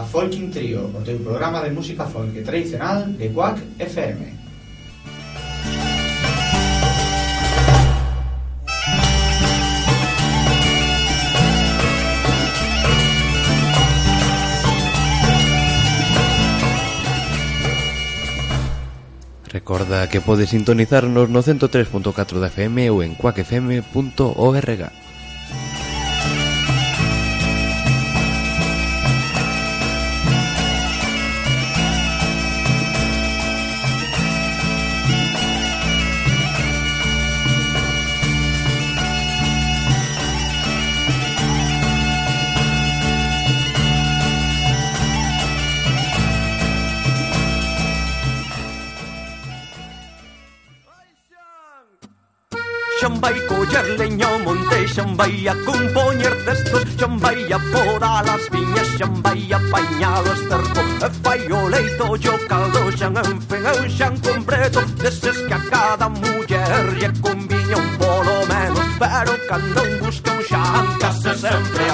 a Folking Trio, o teu programa de música folk tradicional de Quack FM. Recorda que podes sintonizarnos no 103.4 da FM ou en quackfm.org. xambaia compoñer textos Xambaia por las viñas Xambaia pañado esterco E fai o leito yo caldo Xan enfen eu xan completo Deses que a cada muller Lle conviña un polo menos Pero cando busca un xan Case sempre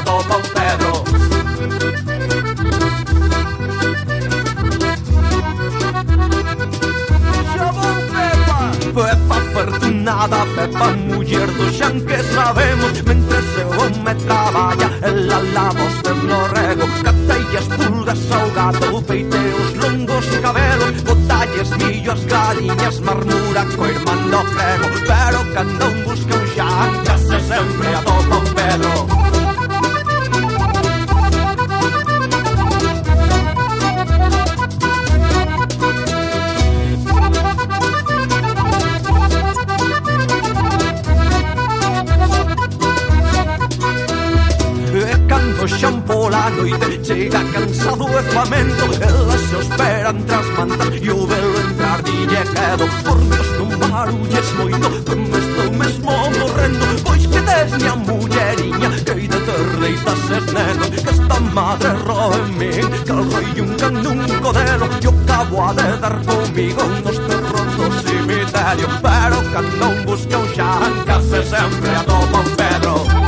miñas marmura co irmando prego Pero cando un busca un xan Case casa sempre atopa un pedro xan eh, pola noite Chega cansado e famento ela se espera tras mantas e o velo lle quedo Por Dios, non barulles moito Que me estou mesmo morrendo Pois que tes mi a mulleriña Que hai de ter leitas e nenos Que esta madre roe min Que al roi un can un codelo E o cabo ha de dar comigo Nos terror do cimiterio Pero cando un busca un xan En sempre atopa un pedro.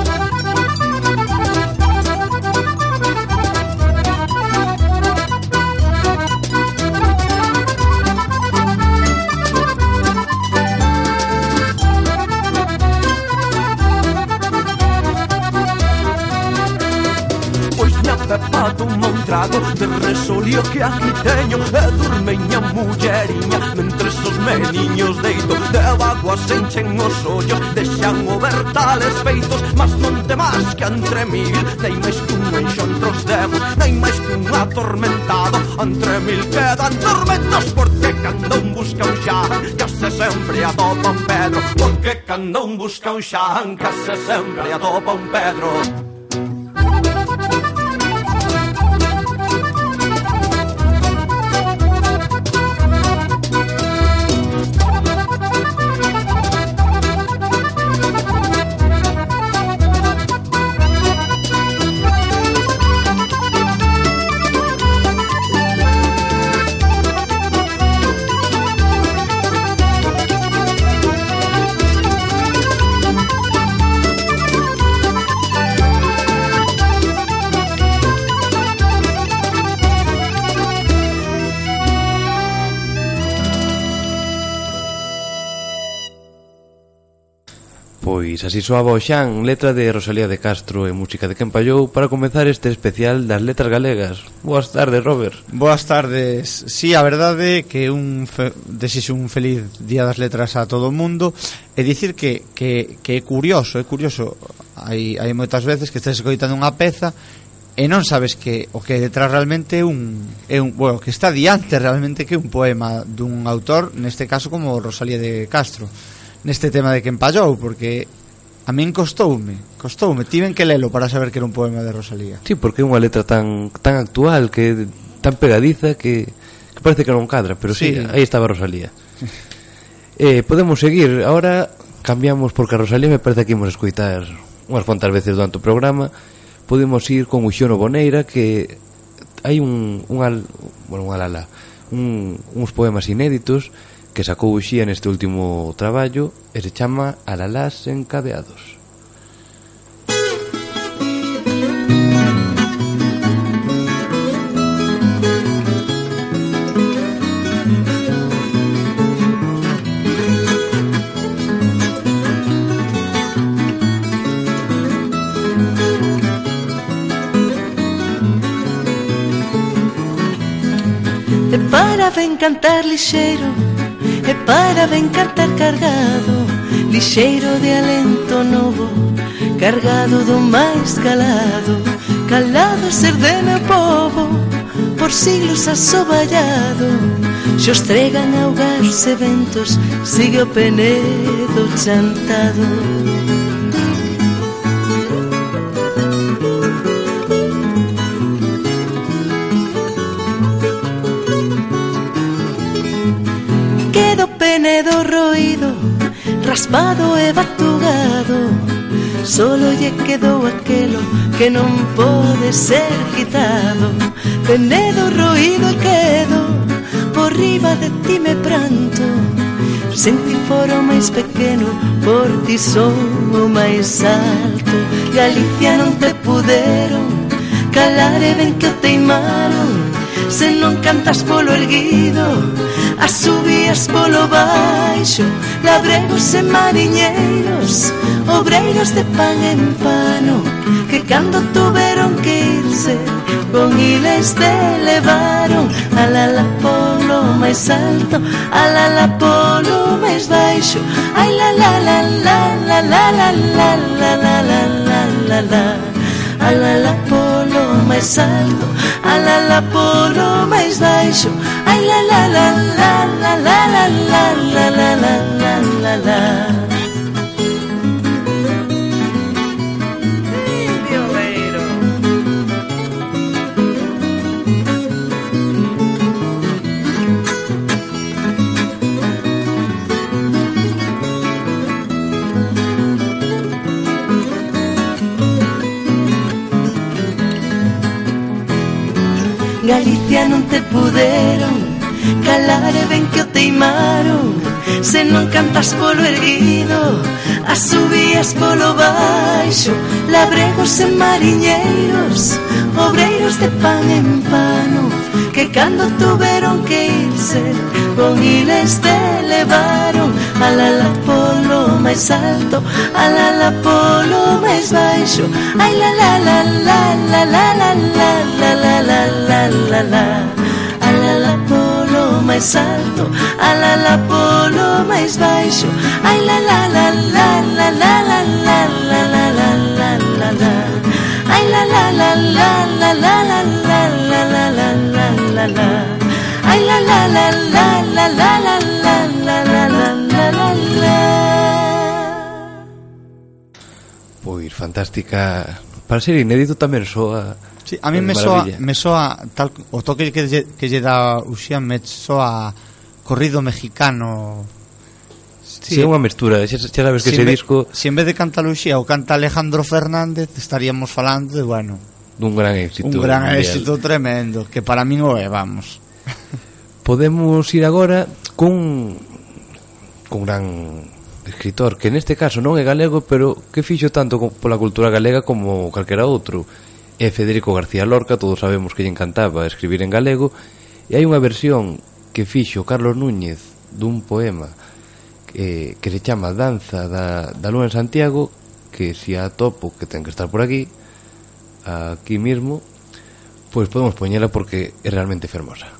e pa tomar un trago de resolio que aquí teño E durmeña mulleriña mentre os meniños deito De vago enchen os ollos, deixan o ver tales feitos Mas non temas que entre mil, nei máis que un enxo entre os demos nei máis que un atormentado, entre mil quedan tormentos Porque cando un busca un xan, case sempre atopa un pedro Porque cando un busca un xan, case sempre atopa un pedro. Pois así soaba o Xan, letra de Rosalía de Castro e música de Quen Pallou para comenzar este especial das letras galegas. Boas tardes, Robert. Boas tardes. Sí, a verdade que un fe... desexo un feliz Día das Letras a todo o mundo e dicir que, que, que é curioso, é curioso. Hai, hai moitas veces que estás escoitando unha peza e non sabes que o que detrás realmente é un é un, bueno, que está diante realmente que é un poema dun autor, neste caso como Rosalía de Castro neste tema de quen pallou porque a min costoume costoume, tiven que lelo para saber que era un poema de Rosalía. Sí, porque é unha letra tan, tan actual que tan pegadiza que, que parece que non cadra pero sí, sí. aí estaba Rosalía. Eh, Podemos seguir, ahora cambiamos porque a Rosalía me parece que imos escuitar unhas cuantas veces durante o programa. Podemos ir con Uxono Boneira que hai un, un al, bueno, un alala un, uns poemas inéditos. que sacó sacou Uxía neste último traballo e se chama Alalás encadeados. cantar lixeiro e para ben cartar cargado Lixeiro de alento novo Cargado do máis calado Calado ser de meu povo Por siglos asoballado Xostregan augarse ventos Sigue o penedo chantado. Penedo roído, raspado e batugado Solo lle quedou aquelo que non pode ser quitado. Penedo roído quedo por riba de ti me pranto. Senti foro máis pequeno, por ti son o máis alto Galicia non te puderon calar e que o teimaron Se non cantas polo erguido As Ferias polo baixo Labregos e mariñeiros Obreiros de pan en pano Que cando tuveron que irse Con iles te levaron A la la polo máis alto A la la polo máis baixo Ai la la la la la la la la la la la la la la la la la la máis alto A la la polo máis baixo Ai la la la la la la la la la la la la la non te puderon calar e que o teimaron Se non cantas polo erguido As subías polo baixo Labregos e mariñeiros Obreiros de pan en pano Que cando tuveron que irse Con iles de levaron Alala polo máis alto Alala polo máis baixo Ai la la la la la la la la la la la la la la máis alto A la la polo máis baixo Ai la la la la la la la la la la la la la la Ai la la la la la la la la la la la la la la Ai la la la la la la la la la la la la la la Pois fantástica Para ser inédito tamén soa Sí, a mí me soa, me soa tal, o toque que lle, que lle dá Uxía me soa corrido mexicano. Sí, sí é unha mestura, xa, xa sabes que si ese ve, disco Se si en vez de canta Luxía ou canta Alejandro Fernández Estaríamos falando de, bueno Dun gran éxito Un gran mundial. éxito tremendo Que para min o é, vamos. Podemos ir agora cun Cun gran escritor Que neste caso non é galego Pero que fixo tanto pola cultura galega como calquera outro é Federico García Lorca, todos sabemos que lle encantaba escribir en galego, e hai unha versión que fixo Carlos Núñez dun poema que, que se chama Danza da, da Lúa en Santiago, que se si a topo, que ten que estar por aquí, aquí mismo, pois podemos poñela porque é realmente fermosa.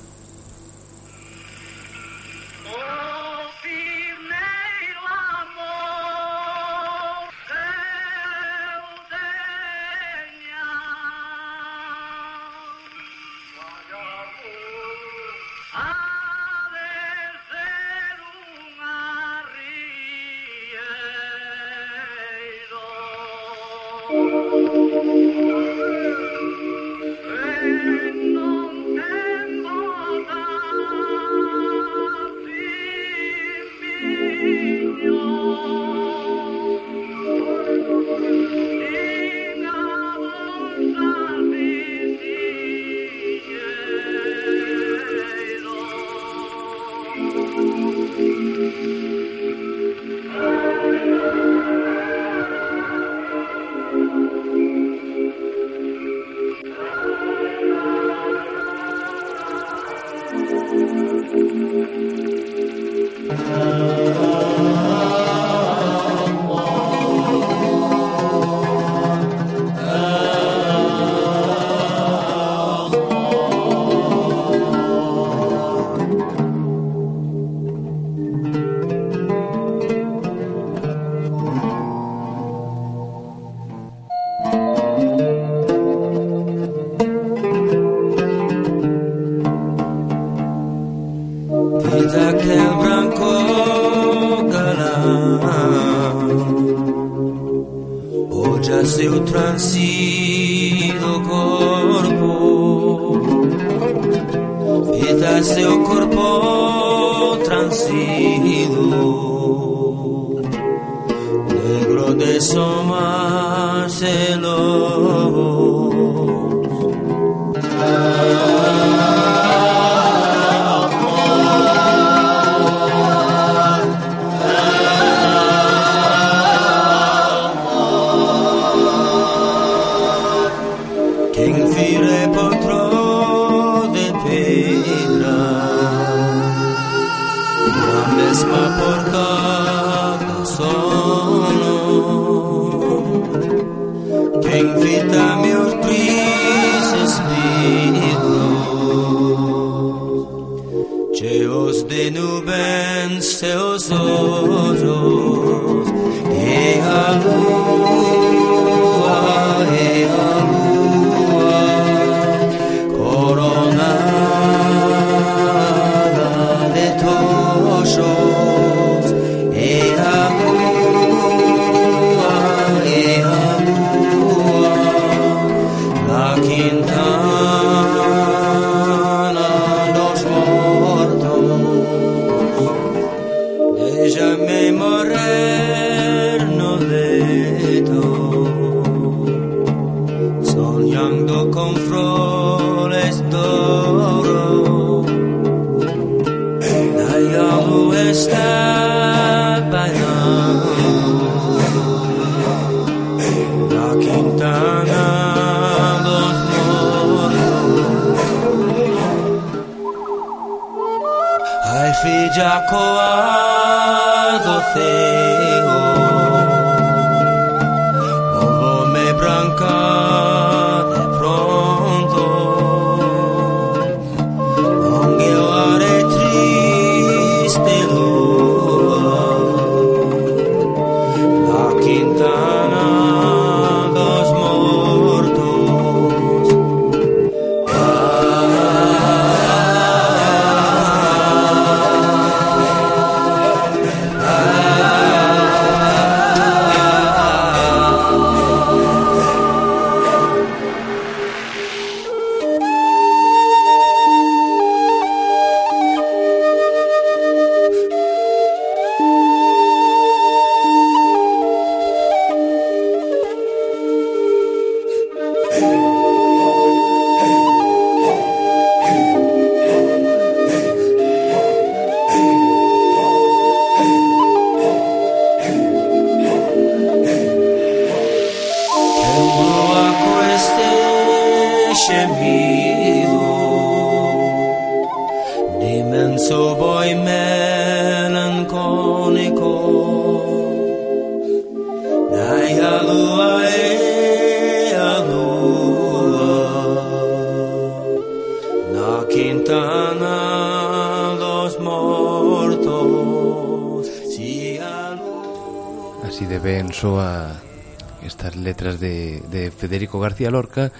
García Lorca.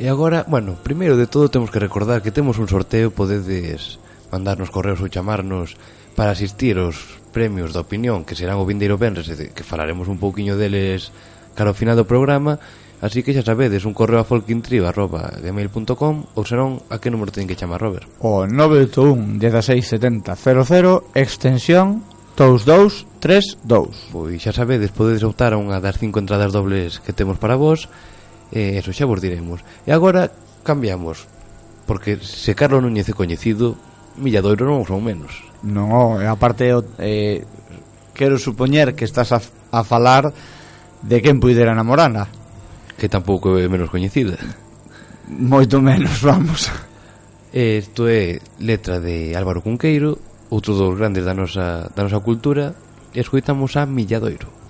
E agora, bueno, primeiro de todo temos que recordar que temos un sorteo Podedes mandarnos correos ou chamarnos para asistir aos premios da opinión Que serán o vindeiro Benres, que falaremos un pouquiño deles cara ao final do programa. Así que xa sabedes, un correo a folkintrib.gmail.com Ou serón, a que número ten que chamar, Robert? O 981-1670-00, extensión 2232 Pois xa sabedes, podedes optar a unha das cinco entradas dobles que temos para vos. E eso xa vos diremos. E agora cambiamos, porque se Carlos Núñez é coñecido, Milladoiro non son menos. Non, aparte eh, quero supoñer que estás a, a falar de quen puidera namorana. Que tampouco é menos coñecida. Moito menos, vamos. Isto é letra de Álvaro Cunqueiro, outro dos grandes da nosa, da nosa cultura, e escoitamos a Milladoiro.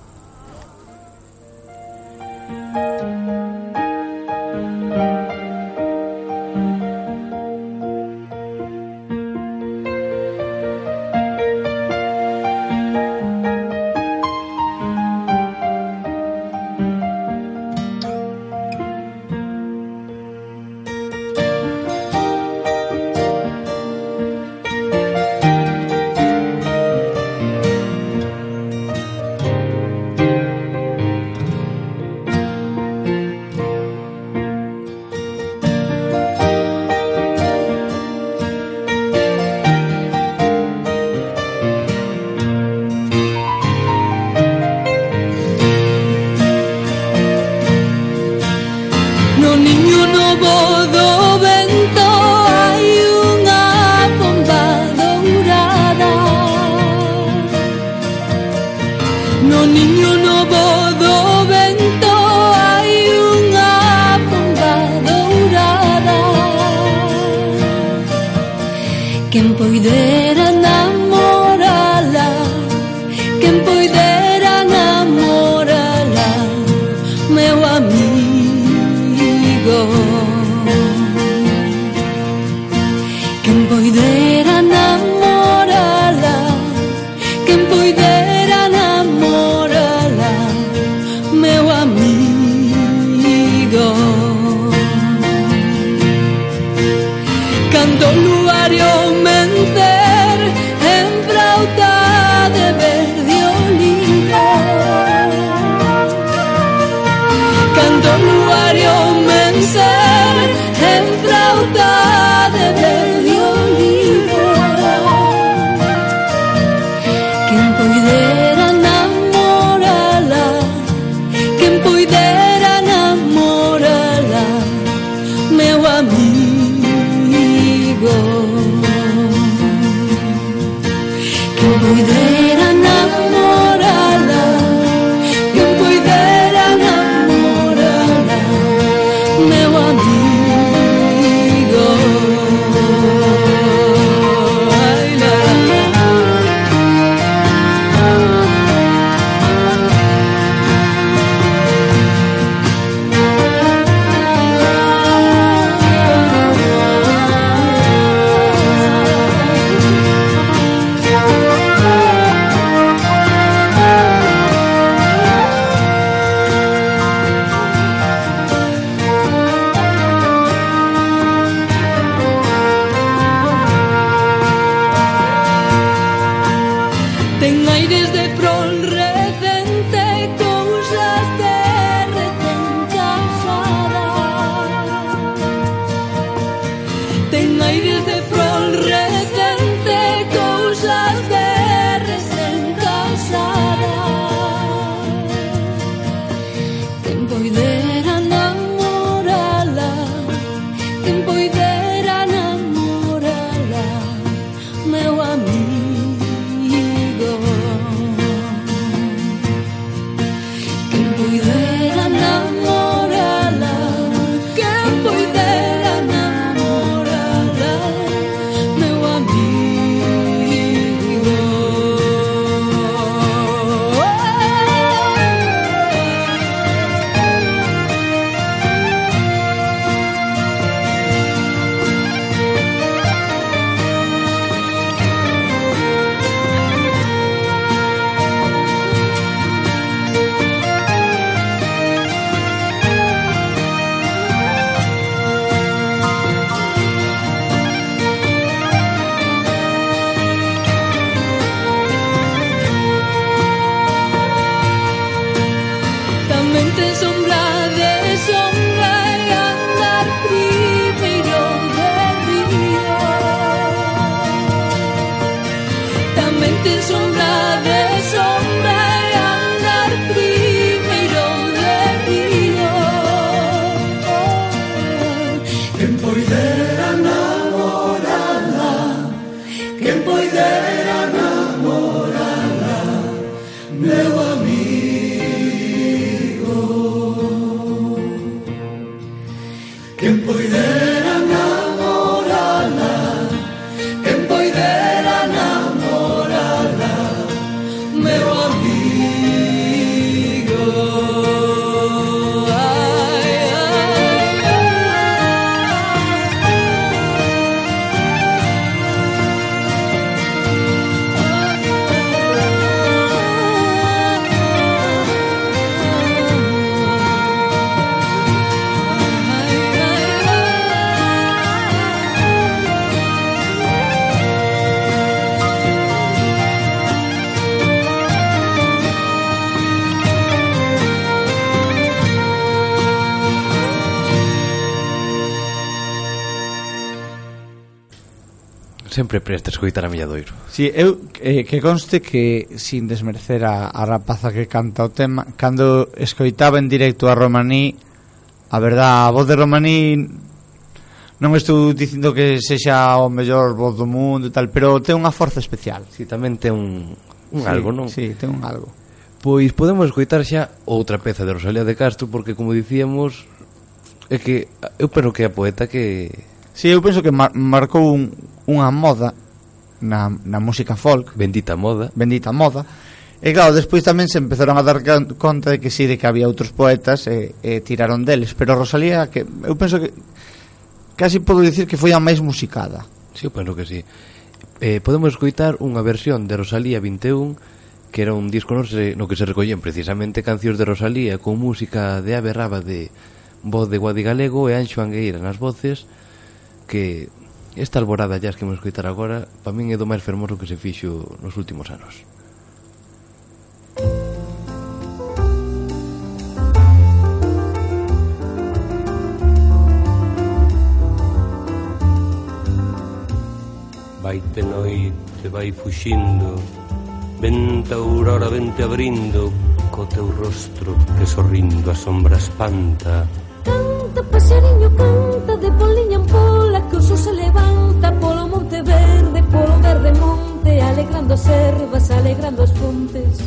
sempre presta escoitar a Milladoiro. Si, sí, eu eh, que conste que sin desmerecer a, a rapaza que canta o tema, cando escoitaba en directo a Romaní, a verdad, a voz de Romaní non estou dicindo que sexa o mellor voz do mundo e tal, pero ten unha forza especial. Si, sí, tamén ten un, un sí, algo, non? Si, sí, ten un algo. Pois podemos escoitar xa outra peza de Rosalía de Castro porque como dicíamos é que eu penso que é a poeta que Si, sí, eu penso que mar marcou un, unha moda na, na música folk. Bendita moda. Bendita moda. E claro, despois tamén se empezaron a dar conta de que sí, de que había outros poetas e, e tiraron deles, pero Rosalía que eu penso que casi podo dicir que foi a máis musicada. Si, sí, eu penso que si. Sí. Eh, podemos escoitar unha versión de Rosalía 21 que era un disco no, se, no que se recollían precisamente cancións de Rosalía con música de Ave Raba de voz de Guadi Galego e Anxo Angueira nas voces que esta alborada jazz que vamos escutar agora para min é do máis fermoso que se fixo nos últimos anos. Vaite noite, vai fuxindo Vente aurora, vente abrindo Co teu rostro que sorrindo a sombra espanta Canta, paxariño, canta De boliña en por que o sol se levanta polo monte verde, polo verde monte, alegrando as ervas, alegrando as fontes.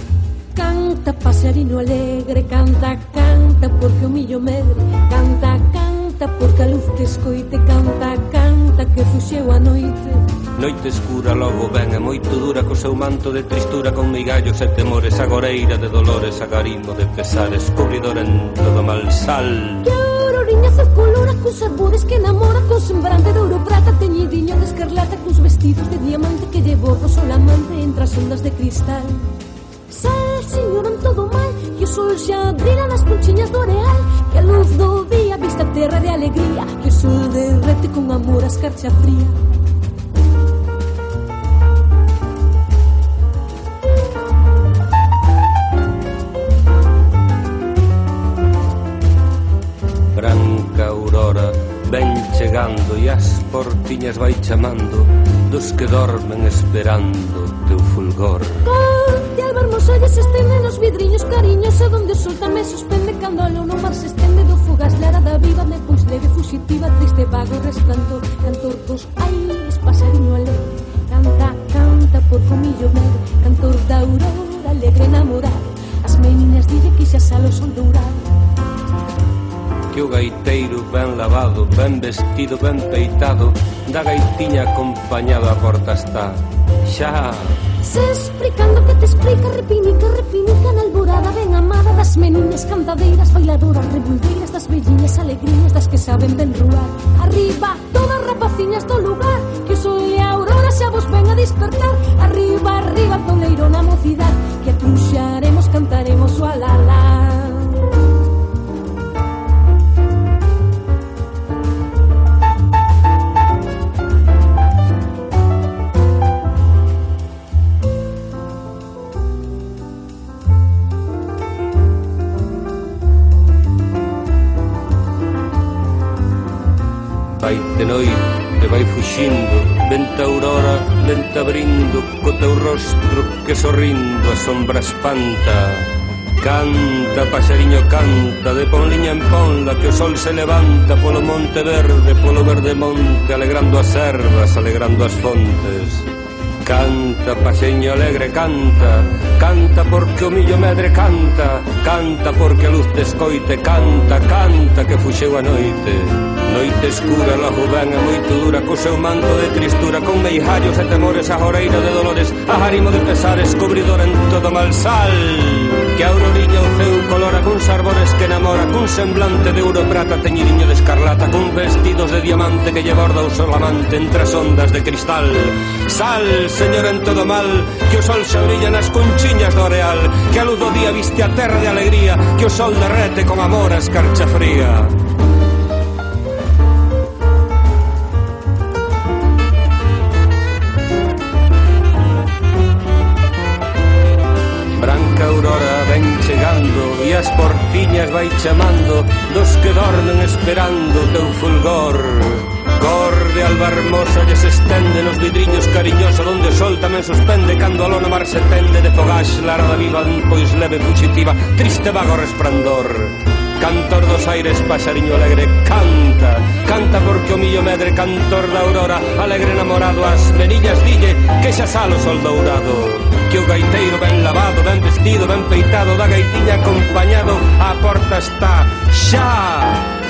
Canta pasarino alegre, canta, canta, porque o millo medre, canta, canta, porque a luz te escoite, canta, canta, que fuxeu a noite. Noite escura logo ven e moito dura co seu manto de tristura con migallos e temores agoreira de dolores agarimo de pesares cubridor en todo mal sal. Que auroriñas escuras Cuns arbores que enamora Con sembrante de ouro prata Teñidiño de escarlata Cuns vestidos de diamante Que llevou o sol amante Entre as ondas de cristal. Sal, señor, en todo mal Que o sol xa brila nas conchiñas do areal Que a luz do día vista terra de alegría Que o sol derrete con amor a escarcha fría chegando e as portiñas vai chamando dos que dormen esperando teu fulgor. Corte alma hermosa lle se estende nos vidriños cariños e donde o sol tamén suspende candolo no mar se estende do fugaz lara da viva depois leve fugitiva triste vago resplandor cantor dos aires pasariño ale canta, canta por comillo ver cantor da aurora alegre enamorado as meninas dille que xa salo son dourado que o gaiteiro ben lavado, ben vestido, ben peitado, da gaitiña acompañado a porta está. Xa! Se explicando que te explica, repinica, repinica na alborada ben amada das meninas cantadeiras, bailadoras, rebuldeiras, das velliñas alegrías, das que saben ben rural. Arriba, todas rapaciñas do lugar, que o sol e a aurora xa vos ven a despertar. Arriba, arriba, toleiro na mocidade, sombra espanta Canta, paxariño, canta, de ponliña en ponla Que o sol se levanta polo monte verde, polo verde monte Alegrando as ervas, alegrando as fontes. Canta, paxeño alegre, canta Canta porque o millo medre canta Canta porque a luz te escoite Canta, canta que fuxeu a noite noite escura logo ven e moito dura Co seu manto de tristura Con meijallos e temores A joreira de dolores A harimo de pesares Cubridor en todo mal sal Que a aurorilla o ceu colora Cuns arbores que enamora Cun semblante de ouro prata Teñidiño de escarlata Cun vestidos de diamante Que lle borda o sol amante Entre as ondas de cristal. Sal, señor en todo mal Que o sol se brilla nas conchiñas do areal Que a luz do día viste a terra de alegría Que o sol derrete con amor a escarcha fría. vai chamando Dos que dormen esperando teu fulgor. Cor de alba hermosa lle se estende nos vidriños cariñoso Donde sol tamén suspende cando a lona mar se tende De fogax larada viva pois leve fugitiva Triste vago resplandor. Cantor dos aires, pasariño alegre, canta Canta porque o millo medre, cantor da aurora Alegre enamorado, as meniñas dille Que xa salo sol dourado Que o gaiteiro ben lavado, ben vestido, ben peitado Da gaitiña acompañado, a porta está Xa!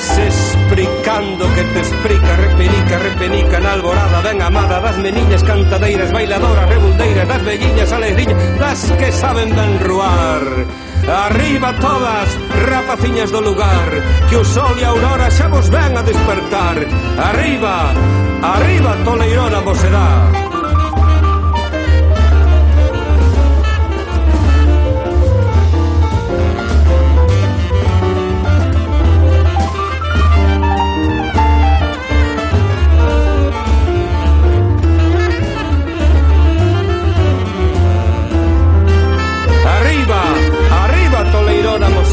Se explicando que te explica Repenica, repenica na alborada Ben amada das meniñas cantadeiras Bailadoras, rebuldeiras Das velliñas, alegriñas Das que saben ben ruar Arriba todas, rapaciñas do lugar Que o sol e a aurora xa vos ven a despertar. Arriba, arriba toleirona vos Arriba,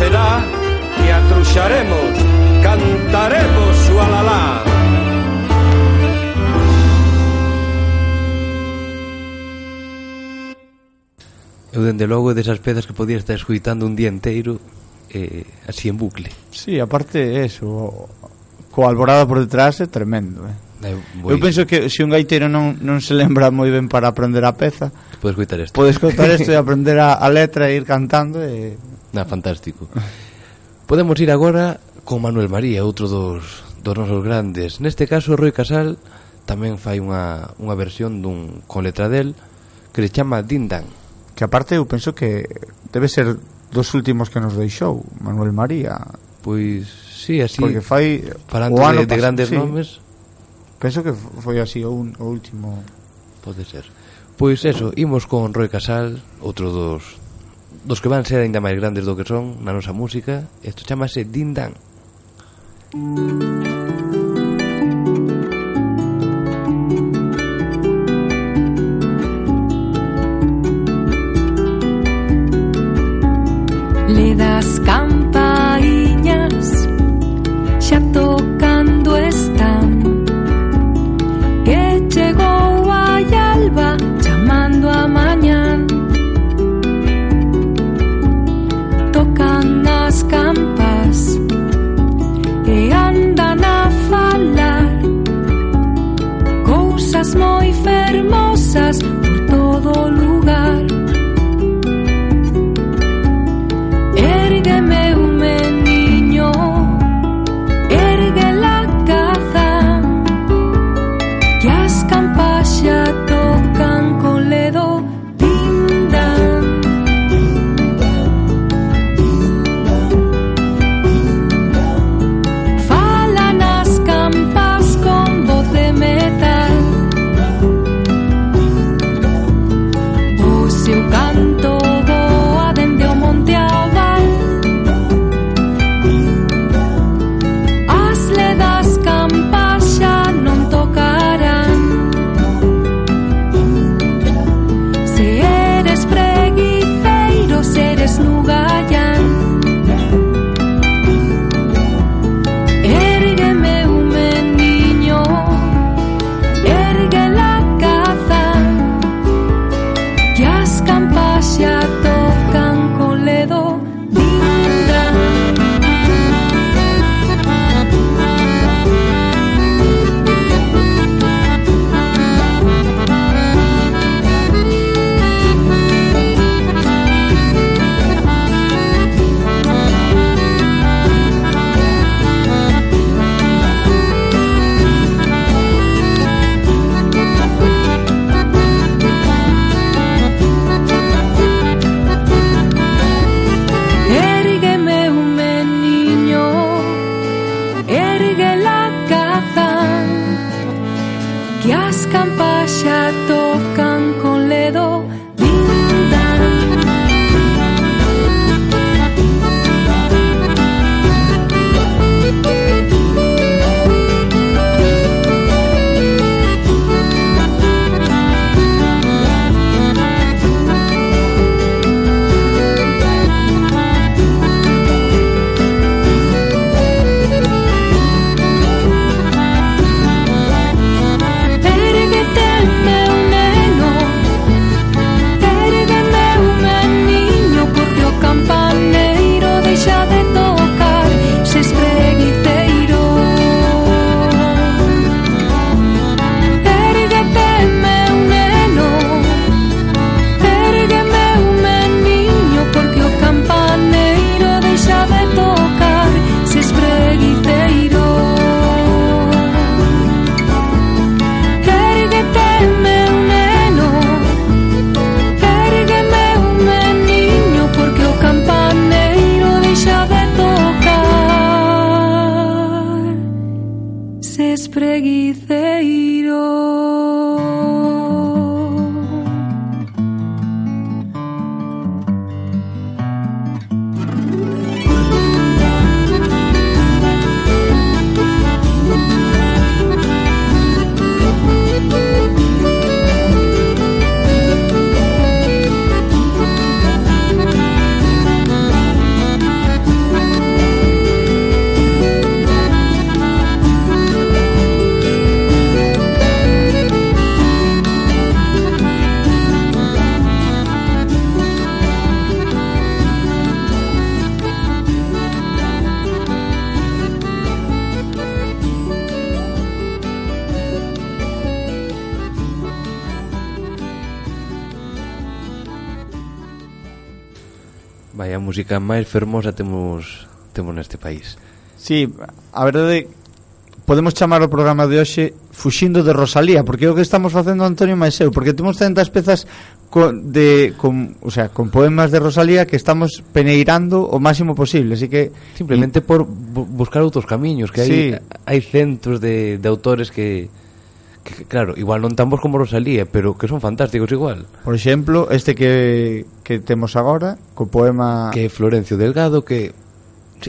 será que atruxaremos, cantaremos o alalá. Eu, dende logo, desas pezas que podía estar escuitando un día enteiro, eh, así en bucle. Sí, aparte, eso, coa alborada por detrás é tremendo, eh? Eu penso que se un gaitero non, non se lembra moi ben para aprender a peza Podes coitar isto Podes coitar isto e aprender a, a letra e ir cantando e... Na, fantástico. Podemos ir agora con Manuel María, outro dos, dos nosos grandes. Neste caso, Rui Casal tamén fai unha, unha versión dun con letra del que le chama Dindan Que aparte eu penso que debe ser dos últimos que nos deixou Manuel María. Pois, sí, así Porque fai o ano de, de grandes sí. nomes Penso que foi así o, un, o último. Pode ser. Pois eso, imos con Roy Casal Outro dos dos que van ser aínda máis grandes do que son na nosa música. Isto chamase Dindan Dindan música máis fermosa temos temos neste país. Sí, a verdade podemos chamar o programa de hoxe Fuxindo de Rosalía, porque é o que estamos facendo Antonio máis eu, porque temos tantas pezas con, de, con, o sea, con poemas de Rosalía que estamos peneirando o máximo posible, así que simplemente por bu buscar outros camiños, que hai sí. hai centros de, de autores que que, claro, igual non tan bons como Rosalía, pero que son fantásticos igual. Por exemplo, este que, que temos agora, co poema... Que Florencio Delgado, que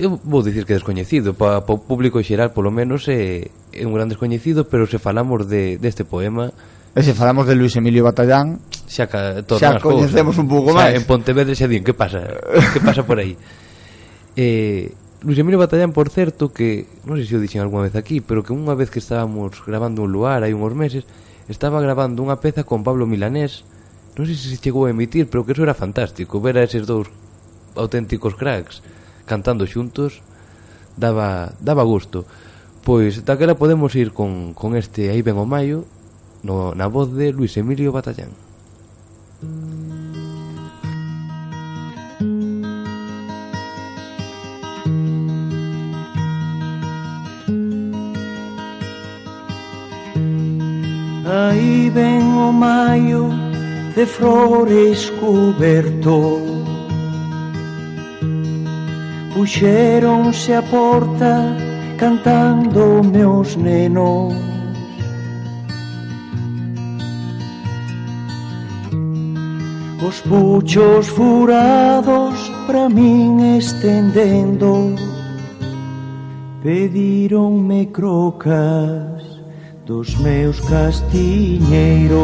eu vou dicir que descoñecido para pa o público xeral polo menos é, é un gran descoñecido pero se falamos de, deste de poema e se falamos de Luis Emilio Batallán xa, ca, xa coñecemos un pouco máis en Pontevedra xa din, que pasa? que pasa por aí eh, Luis Emilio Batallán, por certo, que non sei se o dixen algunha vez aquí, pero que unha vez que estábamos gravando un lugar hai uns meses, estaba gravando unha peza con Pablo Milanés, non sei se se chegou a emitir, pero que eso era fantástico, ver a eses dous auténticos cracks cantando xuntos daba, daba gusto. Pois daquela podemos ir con, con este Aí ven o maio no, na voz de Luis Emilio Batallán. Mm. Aí ven o maio de flores coberto Puxéronse a porta cantando meus nenos. Os puchos furados pra min estendendo Pedíronme crocas dos meus castiñeiros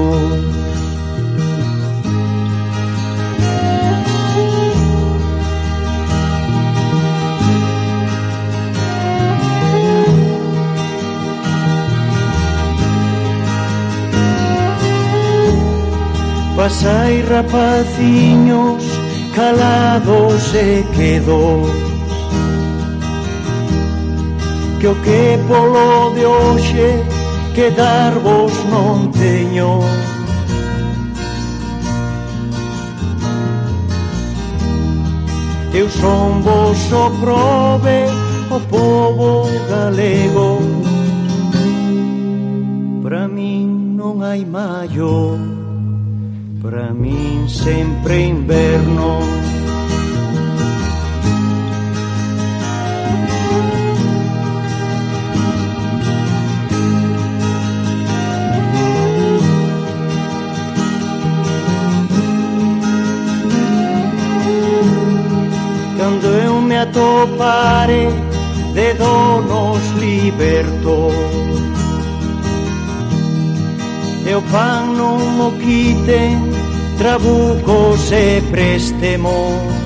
Pasai rapaciños calados e quedos que o que polo de hoxe que darvos non teño. Eu son vos o prove o povo galego. Para min non hai maio Para min sempre inverno. atopare de donos liberto. E o pan non mo quiten trabucos e préstemos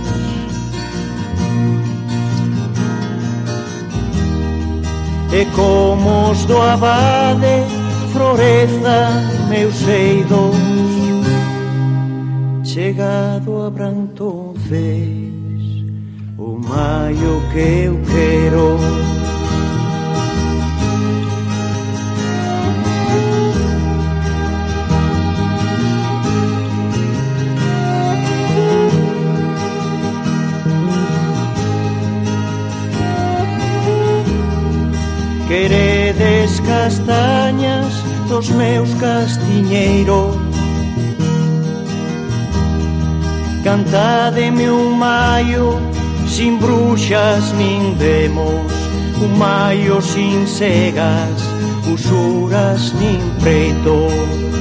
E como os do abade floreza meus eidos Chegado a Brantonce mai o que eu quero. Queredes castañas dos meus castiñeiros. Cantademe un maio sin bruxas nin demos, un maio sin cegas, usuras nin pretos.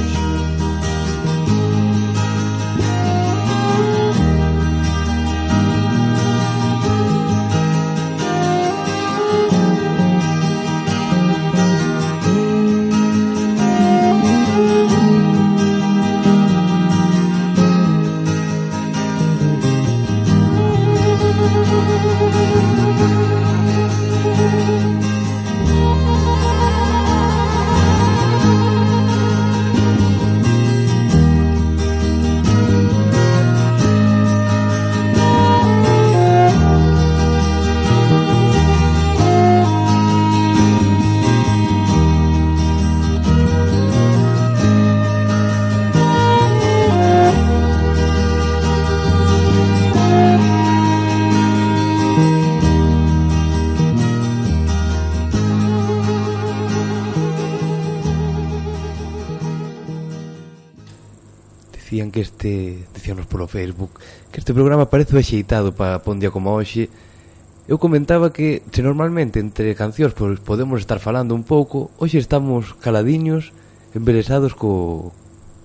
que este, dicíanos polo Facebook, que este programa parece axeitado para pa un día como hoxe. Eu comentaba que se normalmente entre cancións pois podemos estar falando un pouco, hoxe estamos caladiños, embelesados co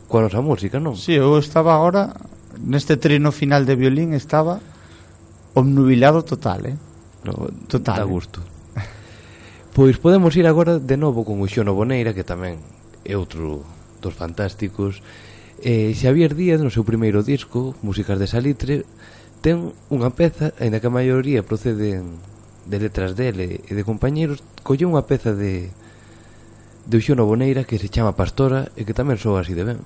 coa nosa música, non? Si, sí, eu estaba agora neste trino final de violín estaba obnubilado total, eh? No, total. Da gusto. pois podemos ir agora de novo con o Xono Boneira, que tamén é outro dos fantásticos eh, Xavier Díaz, no seu primeiro disco, Músicas de Salitre, ten unha peza, aínda que a maioría proceden de letras dele e de compañeiros, colle unha peza de de Uxona Boneira que se chama Pastora e que tamén soa así de ben.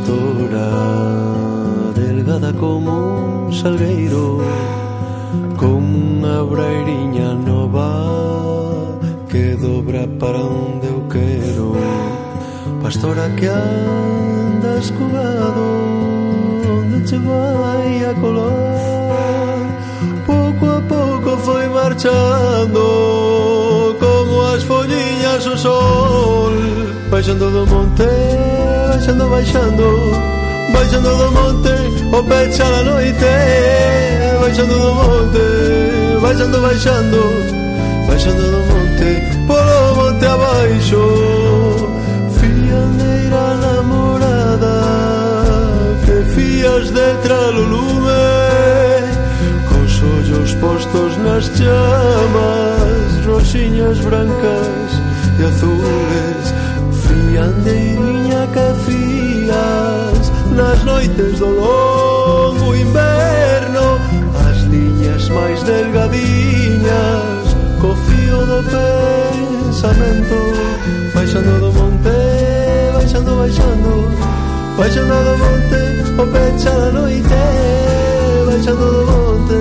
pastora Delgada como un salgueiro Como unha brairiña nova Que dobra para onde eu quero. Pastora que anda escugado Onde che vai a color Pouco a pouco foi marchando Como as folliñas o sol Baixando do monte baixando, baixando Baixando do monte O pecha da noite Baixando do monte Baixando, baixando Baixando do monte Polo monte abaixo Fiandeira namorada Que fías detrás do lume Cos ollos postos nas chamas Roxiñas brancas e azules Fiandeirinha estrelas Nas noites do longo inverno As liñas máis delgadiñas Co fío do pensamento Baixando do monte, baixando, baixando Baixando do monte, o pecha da noite Baixando do monte,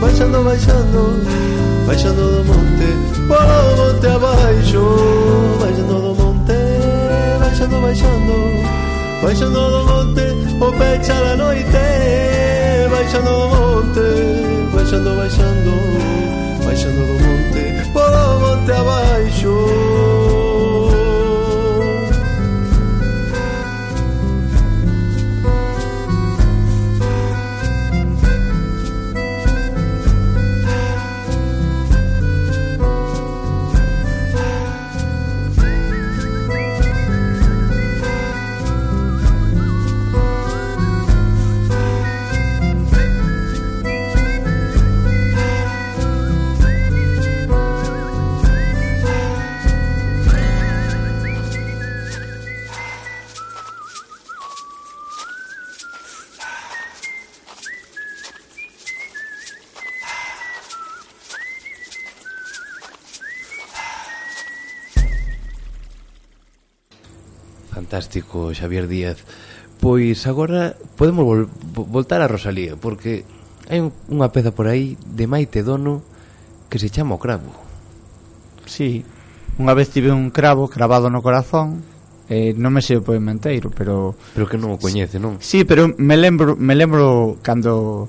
baixando, baixando Baixando do monte, polo monte abaixo Baixando do monte, baixando, baixando Baixando do monte o pecha da noite. Baixando do monte, baixando, baixando Baixando do monte, polo monte abaixo. Xavier Díaz Pois agora podemos vol voltar a Rosalía Porque hai un, unha peza por aí de Maite Dono Que se chama O Cravo Sí, unha vez tive un cravo cravado no corazón Eh, non me sei o poema inteiro, pero Pero que non o coñece, non? Sí, pero me lembro, me lembro cando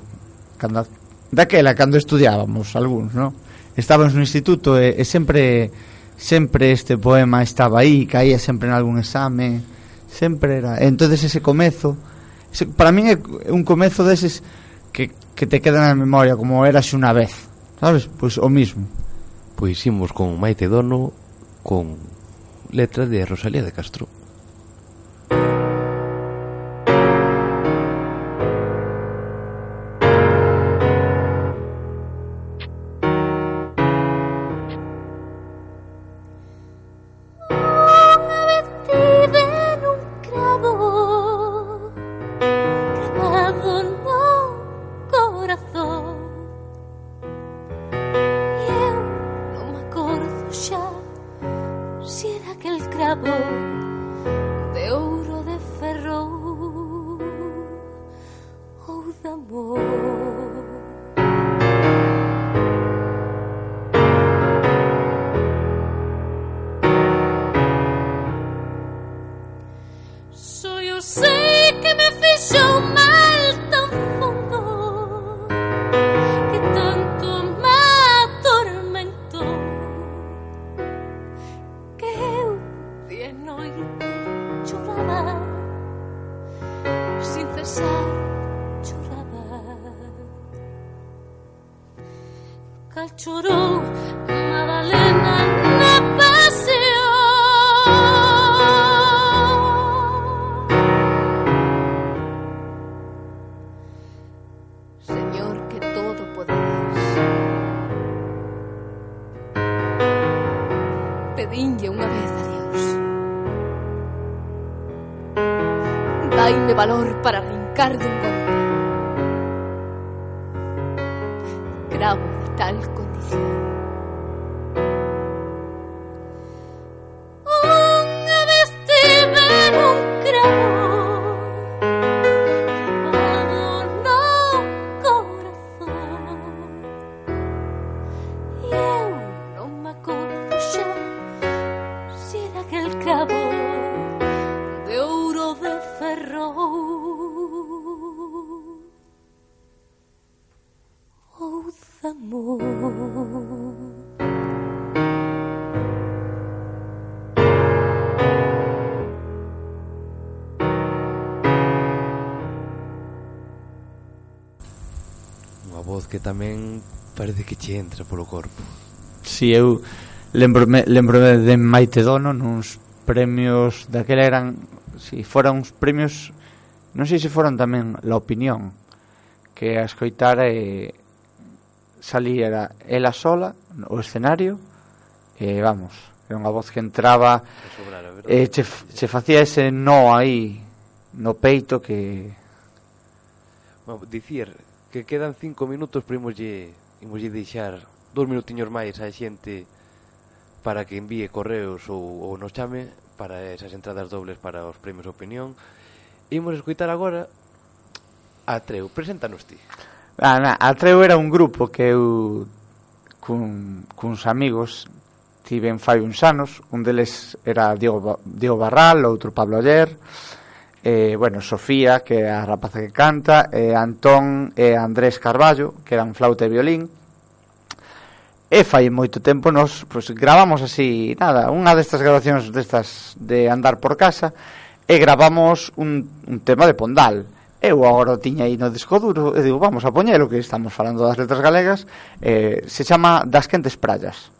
cando daquela cando estudiábamos algúns, non? Estábamos no instituto e, e sempre sempre este poema estaba aí, caía sempre en algún exame sempre era. Entonces ese comezo ese, para min é un comezo deses que, que te queda na memoria como eras unha vez sabes? pois o mismo. Pois imos con Maite Dono con letras de Rosalía de Castro. tamén parece que che entra polo corpo. Si, eu lembrome, lembrome de Maite Dono nuns premios daquela eran, si foran uns premios, non sei se foron tamén La Opinión, que a escoitar e salía ela sola o escenario e vamos, era unha voz que entraba e che, che facía ese no aí no peito que Bueno, dicir que quedan cinco minutos para imoslle, imoslle deixar dous minutiños máis á xente para que envíe correos ou, ou nos chame para esas entradas dobles para os premios Opinión. Imos escoitar agora a Treu. Preséntanos ti. Ah, na, a Treu era un grupo que eu cun, cuns amigos tiven fai uns anos. Un deles era Diego, Diego Barral, outro Pablo Aller, eh, bueno, Sofía, que é a rapaza que canta, eh, Antón e Andrés Carballo, que eran flauta e violín. E fai moito tempo nos pues, gravamos así, nada, unha destas grabacións destas de andar por casa e gravamos un, un tema de Pondal. Eu agora o tiña aí no disco duro e digo, vamos a poñelo que estamos falando das letras galegas, eh, se chama Das Quentes Prallas.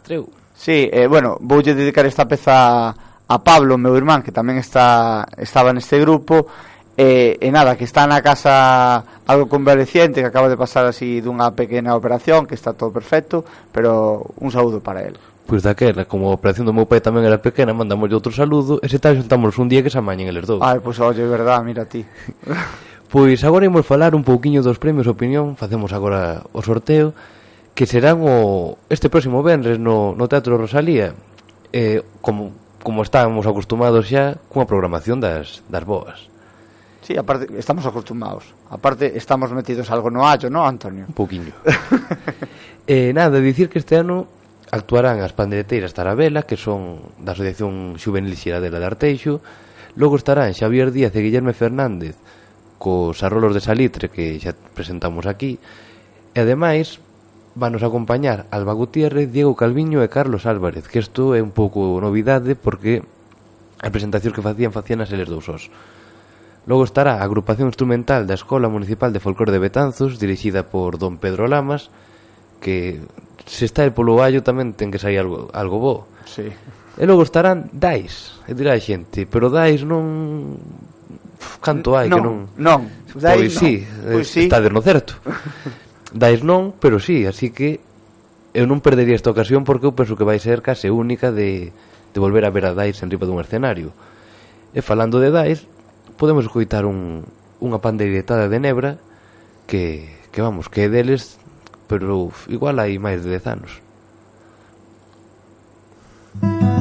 Atreu. Sí, eh, bueno, voulle dedicar esta peza a Pablo, meu irmán, que tamén está estaba neste grupo, e, e nada, que está na casa algo convaleciente, que acaba de pasar así dunha pequena operación, que está todo perfecto, pero un saúdo para él. Pois daquela, como a operación do meu pai tamén era pequena, mandamos outro saludo, e se tal xuntámonos un día que se amañen eles dous. Ai, pois olle, verdad, mira ti. pois agora imos falar un pouquiño dos premios opinión, facemos agora o sorteo, que serán o este próximo venres no, no Teatro Rosalía eh, como, como estábamos acostumados xa cunha programación das, das boas. Sí, aparte, estamos acostumados. Aparte, estamos metidos algo no hallo, non, Antonio? Un poquinho. Eh, Nada, dicir que este ano actuarán as pandereteiras Tarabela Que son da Asociación Juvenil Xiradela de Arteixo. Logo estarán Xavier Díaz e Guillerme Fernández Cos arrolos de salitre que xa presentamos aquí. E ademais vanos acompañar Alba Gutiérrez, Diego Calviño e Carlos Álvarez, que isto é un pouco novidade porque a presentación que facían facían as eles dous os. Logo estará a agrupación instrumental da Escola Municipal de Folclore de Betanzos, dirixida por don Pedro Lamas, que se está el polo allo tamén ten que sair algo, algo bo. Sí. E logo estarán dais, e dirá a xente, pero dais non... Canto hai que non... Non, dais pois non. Sí, pois sí, estades no certo. Dais non, pero sí, así que eu non perdería esta ocasión porque eu penso que vai ser case única de, de volver a ver a Dais en riba dun escenario. E falando de Dais, podemos escoitar un, unha pandeiretada de Nebra que, que vamos, que é deles, pero uf, igual hai máis de 10 anos. Música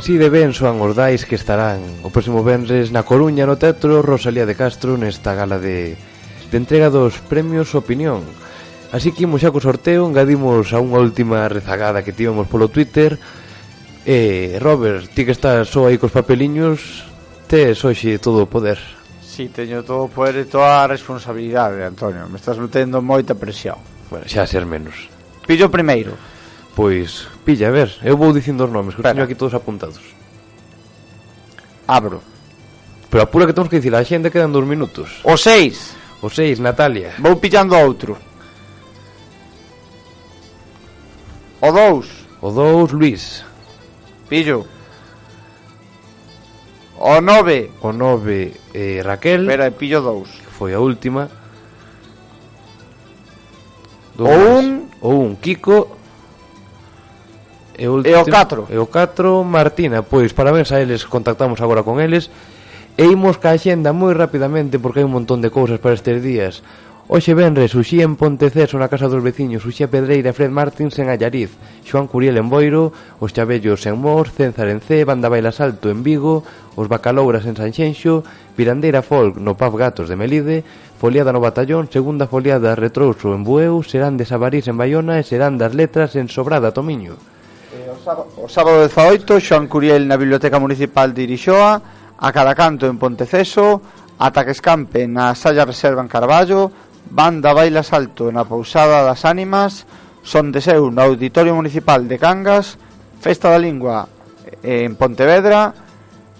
así de ben soan os dais que estarán o próximo vendres na Coruña no Teatro Rosalía de Castro nesta gala de, de entrega dos premios Opinión. Así que imos xa co sorteo, engadimos a unha última rezagada que tivemos polo Twitter. Eh, Robert, ti que estás só aí cos papeliños, tes hoxe todo o poder. Si, sí, teño todo o poder e toda a responsabilidade, Antonio. Me estás metendo moita presión. Bueno, xa ser menos. Pillo primeiro. Pois, pilla, a ver, eu vou dicindo os nomes, que os teño aquí todos apuntados. Abro. Pero apura que temos que dicir, a xente quedan dos minutos. O seis. O seis, Natalia. Vou pillando outro. O dous. O dous, Luis. Pillo. O nove. O nove, eh, Raquel. Espera, pillo dous. Foi a última. Dous. O un. O un, Kiko e, último, e o 4 E o 4 Martina Pois parabéns a eles, contactamos agora con eles. E imos ca xenda moi rapidamente Porque hai un montón de cousas para estes días. Oxe Benres, Uxía en Ponteceso na casa dos veciños Uxía Pedreira e Fred Martins en Allariz Xoan Curiel en Boiro Os Chabellos en Mor, Cenzar en C Banda Baila Salto en Vigo Os Bacalouras en Sanxenxo Virandeira Folk no Paz Gatos de Melide Foliada no Batallón Segunda Foliada Retrouso en Bueu Serán de Sabarís en Bayona E Serán das Letras en Sobrada Tomiño sábado, o sábado 18 Xoan Curiel na Biblioteca Municipal de Irixoa A cada canto en Ponteceso Ataque Escampe na Salla Reserva en Carballo Banda Baila Salto na Pousada das Ánimas Son de Seu no Auditorio Municipal de Cangas Festa da Lingua eh, en Pontevedra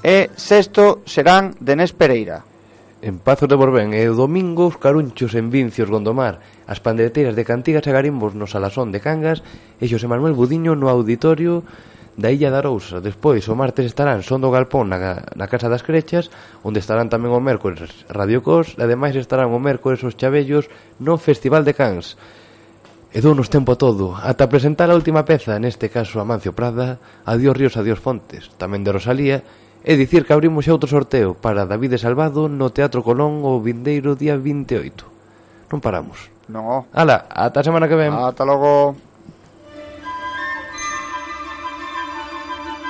E sexto serán Denés Pereira. En Pazos de Borbén e o domingo os carunchos en Vincios Gondomar, as pandereteiras de Cantigas e Garimbos no Salasón de Cangas e Xosé Manuel Budiño no auditorio da Illa da Arousa. Despois, o martes estarán Son do Galpón na, na Casa das Crechas, onde estarán tamén o mércores Radio Cos, e ademais estarán o mércores os Chavellos no Festival de Cans. E dounos tempo a todo, ata presentar a última peza, neste caso Amancio Prada, Adiós Ríos, Adiós Fontes, tamén de Rosalía, É dicir que abrimos outro sorteo para David Salvado no Teatro Colón o vindeiro día 28. Non paramos. Non. Ala, ata a semana que ven. Ata logo.